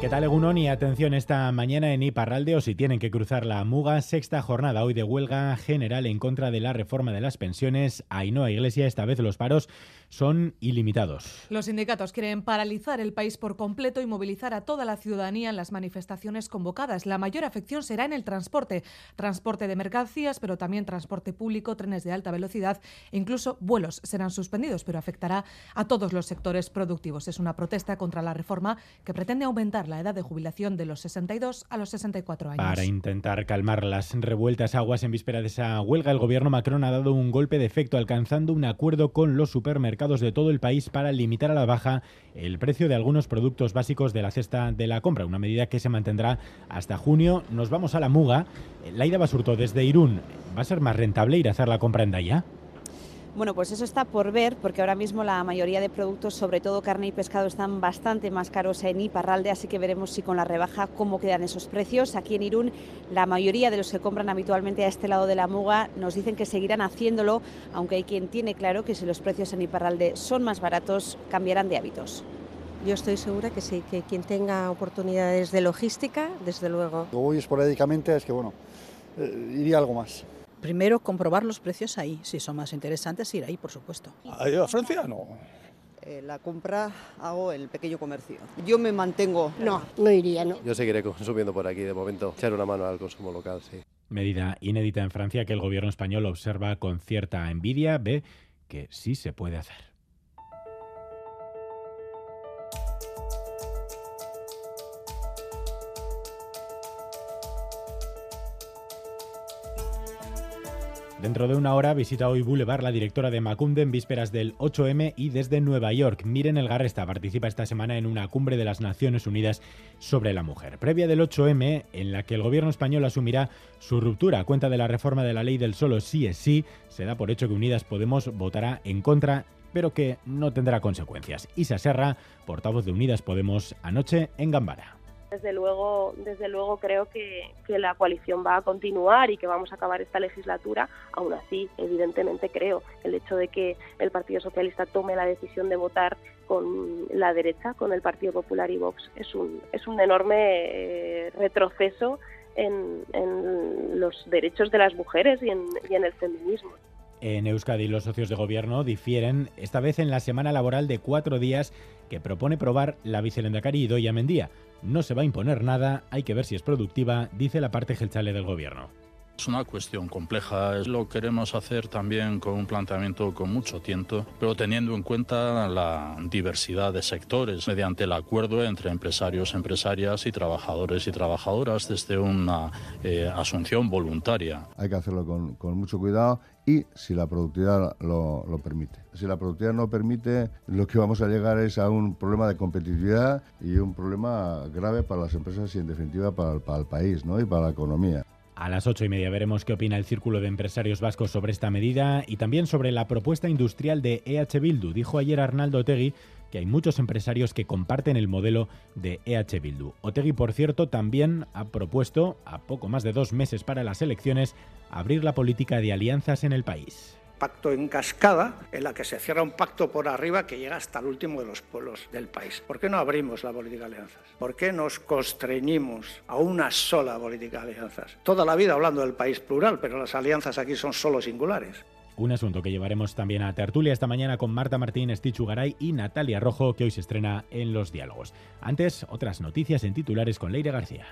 ¿Qué tal, Egunon? Y atención esta mañana en Iparralde o si tienen que cruzar la Muga, sexta jornada hoy de huelga general en contra de la reforma de las pensiones. Ainhoa Iglesia, esta vez los paros son ilimitados. Los sindicatos quieren paralizar el país por completo y movilizar a toda la ciudadanía en las manifestaciones convocadas. La mayor afección será en el transporte, transporte de mercancías, pero también transporte público, trenes de alta velocidad incluso vuelos serán suspendidos, pero afectará a todos los sectores productivos. Es una protesta contra la reforma que pretende aumentar la edad de jubilación de los 62 a los 64 años. Para intentar calmar las revueltas aguas en víspera de esa huelga, el gobierno Macron ha dado un golpe de efecto alcanzando un acuerdo con los supermercados de todo el país para limitar a la baja el precio de algunos productos básicos de la cesta de la compra, una medida que se mantendrá hasta junio. Nos vamos a la Muga. Laida Basurto desde Irún. ¿Va a ser más rentable ir a hacer la compra en Daya? Bueno, pues eso está por ver, porque ahora mismo la mayoría de productos, sobre todo carne y pescado, están bastante más caros en Iparralde, así que veremos si con la rebaja cómo quedan esos precios. Aquí en Irún, la mayoría de los que compran habitualmente a este lado de la muga nos dicen que seguirán haciéndolo, aunque hay quien tiene claro que si los precios en Iparralde son más baratos, cambiarán de hábitos. Yo estoy segura que sí, que quien tenga oportunidades de logística, desde luego. Lo voy esporádicamente, es que bueno, eh, iría algo más. Primero comprobar los precios ahí, si son más interesantes ir ahí, por supuesto. ¿A Francia? No. Eh, la compra hago en el pequeño comercio. Yo me mantengo. No, no iría, no. Yo seguiré consumiendo por aquí de momento, echar una mano al consumo local, sí. Medida inédita en Francia que el gobierno español observa con cierta envidia, ve que sí se puede hacer. Dentro de una hora visita hoy Boulevard la directora de Macunde en vísperas del 8M y desde Nueva York. Miren el Garresta participa esta semana en una cumbre de las Naciones Unidas sobre la mujer. Previa del 8M, en la que el gobierno español asumirá su ruptura a cuenta de la reforma de la ley del solo sí es sí, se da por hecho que Unidas Podemos votará en contra pero que no tendrá consecuencias. Isa Serra, portavoz de Unidas Podemos, anoche en Gambara. Desde luego, desde luego creo que, la coalición va a continuar y que vamos a acabar esta legislatura. Aún así, evidentemente creo el hecho de que el Partido Socialista tome la decisión de votar con la derecha, con el Partido Popular y Vox, es un, es un enorme eh, retroceso en, los derechos de las mujeres y en, y en el feminismo. En Euskadi los socios de gobierno difieren, esta vez en la semana laboral de cuatro días que propone probar la vicelendacari Idoia Mendía. No se va a imponer nada, hay que ver si es productiva, dice la parte gelchale del gobierno. Es una cuestión compleja, lo queremos hacer también con un planteamiento con mucho tiento, pero teniendo en cuenta la diversidad de sectores, mediante el acuerdo entre empresarios, empresarias y trabajadores y trabajadoras desde una eh, asunción voluntaria. Hay que hacerlo con, con mucho cuidado y si la productividad lo, lo, permite. Si la productividad no permite, lo que vamos a llegar es a un problema de competitividad y un problema grave para las empresas y en definitiva para, para el país ¿no? y para la economía. A las ocho y media veremos qué opina el Círculo de Empresarios Vascos sobre esta medida y también sobre la propuesta industrial de EH Bildu. Dijo ayer Arnaldo Otegui que hay muchos empresarios que comparten el modelo de EH Bildu. Otegui, por cierto, también ha propuesto, a poco más de dos meses para las elecciones, abrir la política de alianzas en el país pacto en cascada, en la que se cierra un pacto por arriba que llega hasta el último de los pueblos del país. ¿Por qué no abrimos la política de alianzas? ¿Por qué nos constreñimos a una sola política de alianzas? Toda la vida hablando del país plural, pero las alianzas aquí son solo singulares. Un asunto que llevaremos también a tertulia esta mañana con Marta Martín, Stichu Garay y Natalia Rojo, que hoy se estrena en Los Diálogos. Antes, otras noticias en titulares con Leire García.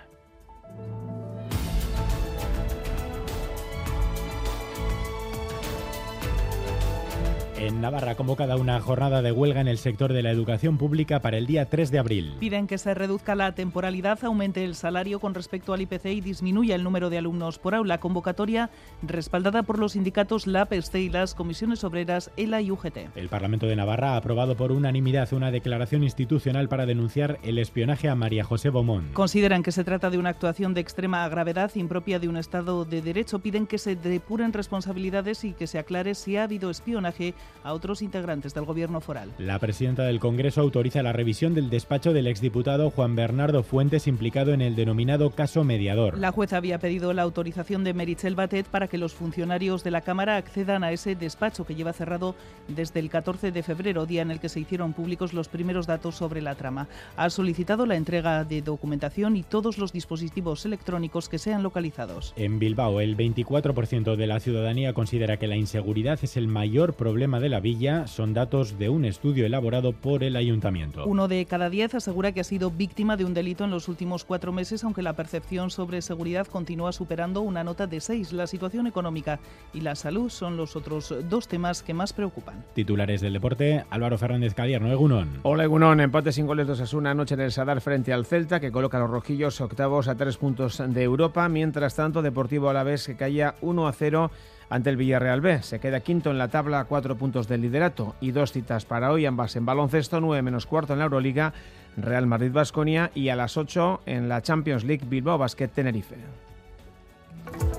En Navarra convocada una jornada de huelga en el sector de la educación pública para el día 3 de abril. Piden que se reduzca la temporalidad, aumente el salario con respecto al IPC y disminuya el número de alumnos por aula. Convocatoria respaldada por los sindicatos STE y las comisiones obreras ELA y UGT. El Parlamento de Navarra ha aprobado por unanimidad una declaración institucional para denunciar el espionaje a María José Bomón. Consideran que se trata de una actuación de extrema gravedad impropia de un Estado de Derecho. Piden que se depuren responsabilidades y que se aclare si ha habido espionaje a otros integrantes del gobierno foral. La presidenta del Congreso autoriza la revisión del despacho del exdiputado Juan Bernardo Fuentes implicado en el denominado caso mediador. La jueza había pedido la autorización de Merichel Batet para que los funcionarios de la Cámara accedan a ese despacho que lleva cerrado desde el 14 de febrero, día en el que se hicieron públicos los primeros datos sobre la trama. Ha solicitado la entrega de documentación y todos los dispositivos electrónicos que sean localizados. En Bilbao, el 24% de la ciudadanía considera que la inseguridad es el mayor problema de la villa. Son datos de un estudio elaborado por el ayuntamiento. Uno de cada diez asegura que ha sido víctima de un delito en los últimos cuatro meses, aunque la percepción sobre seguridad continúa superando una nota de seis. La situación económica y la salud son los otros dos temas que más preocupan. Titulares del deporte, Álvaro Fernández Cadierno, Egunon. Hola Egunon, empate sin goles 2 a 1 anoche en el Sadar frente al Celta, que coloca a los rojillos octavos a tres puntos de Europa. Mientras tanto, Deportivo Alavés que caía 1 a 0 ante el Villarreal B. Se queda quinto en la tabla a cuatro puntos del liderato y dos citas para hoy, ambas en baloncesto, 9 menos cuarto en la Euroliga, Real Madrid Basconia y a las 8 en la Champions League Bilbao Basket Tenerife.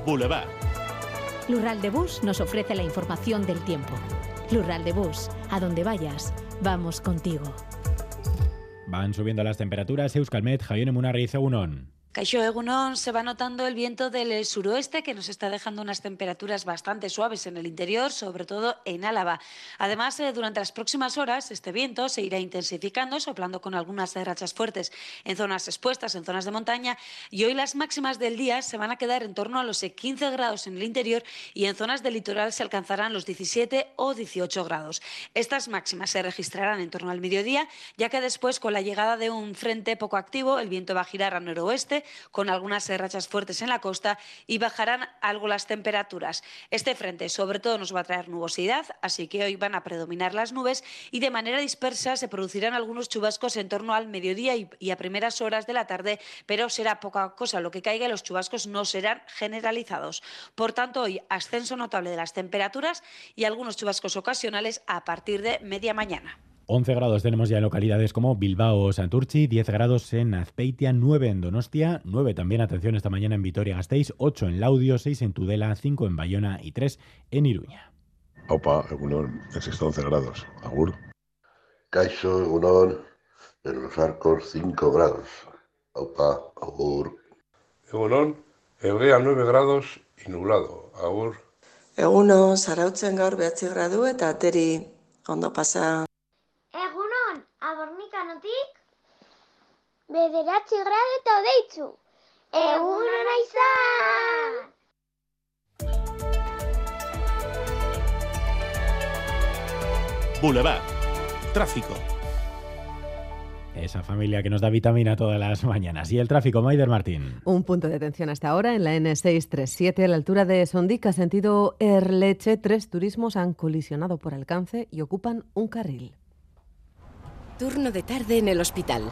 Boulevard. Lural de Bus nos ofrece la información del tiempo. Lural de Bus, a donde vayas, vamos contigo. Van subiendo las temperaturas. Euskalmet, Javier Munarriz, Egunon. Caixo Egunon se va notando el viento del suroeste que nos está dejando unas temperaturas bastante suaves en el interior, sobre todo en Álava. Además, eh, durante las próximas horas este viento se irá intensificando, soplando con algunas rachas fuertes en zonas expuestas, en zonas de montaña, y hoy las máximas del día se van a quedar en torno a los 15 grados en el interior y en zonas del litoral se alcanzarán los 17 o 18 grados. Estas máximas se registrarán en torno al mediodía, ya que después, con la llegada de un frente poco activo, el viento va a girar a noroeste con algunas rachas fuertes en la costa y bajarán algo las temperaturas. Este frente sobre todo nos va a traer nubosidad, así que hoy van a predominar las nubes y de manera dispersa se producirán algunos chubascos en torno al mediodía y, a primeras horas de la tarde, pero será poca cosa lo que caiga los chubascos no serán generalizados. Por tanto, hoy ascenso notable de las temperaturas y algunos chubascos ocasionales a partir de media mañana. 11 grados tenemos ya en localidades como Bilbao o Santurchi, 10 grados en Azpeitia, 9 en Donostia, 9 también, atención, esta mañana en Vitoria-Gasteiz, 8 en Laudio, 6 en Tudela, 5 en Bayona y 3 en Iruña. Opa, Egunon, en 11 grados. Agur. Caixo, Egunon, en los arcos 5 grados. Opa, Agur. Egunon, Egea 9 grados y nublado. Agur. Eguno, zarautzen gaur behatzi gradu eta ateri ondo pasa. Bederatzi gradu eta odeitzu. Egun hona izan! Boulevard. Tráfico. Esa familia que nos da vitamina todas las mañanas. Y el tráfico, Maider Martín. Un punto de atención hasta ahora en la N637 a la altura de Sondica, sentido Erleche. Tres turismos han colisionado por alcance y ocupan un carril. Turno de tarde en el hospital.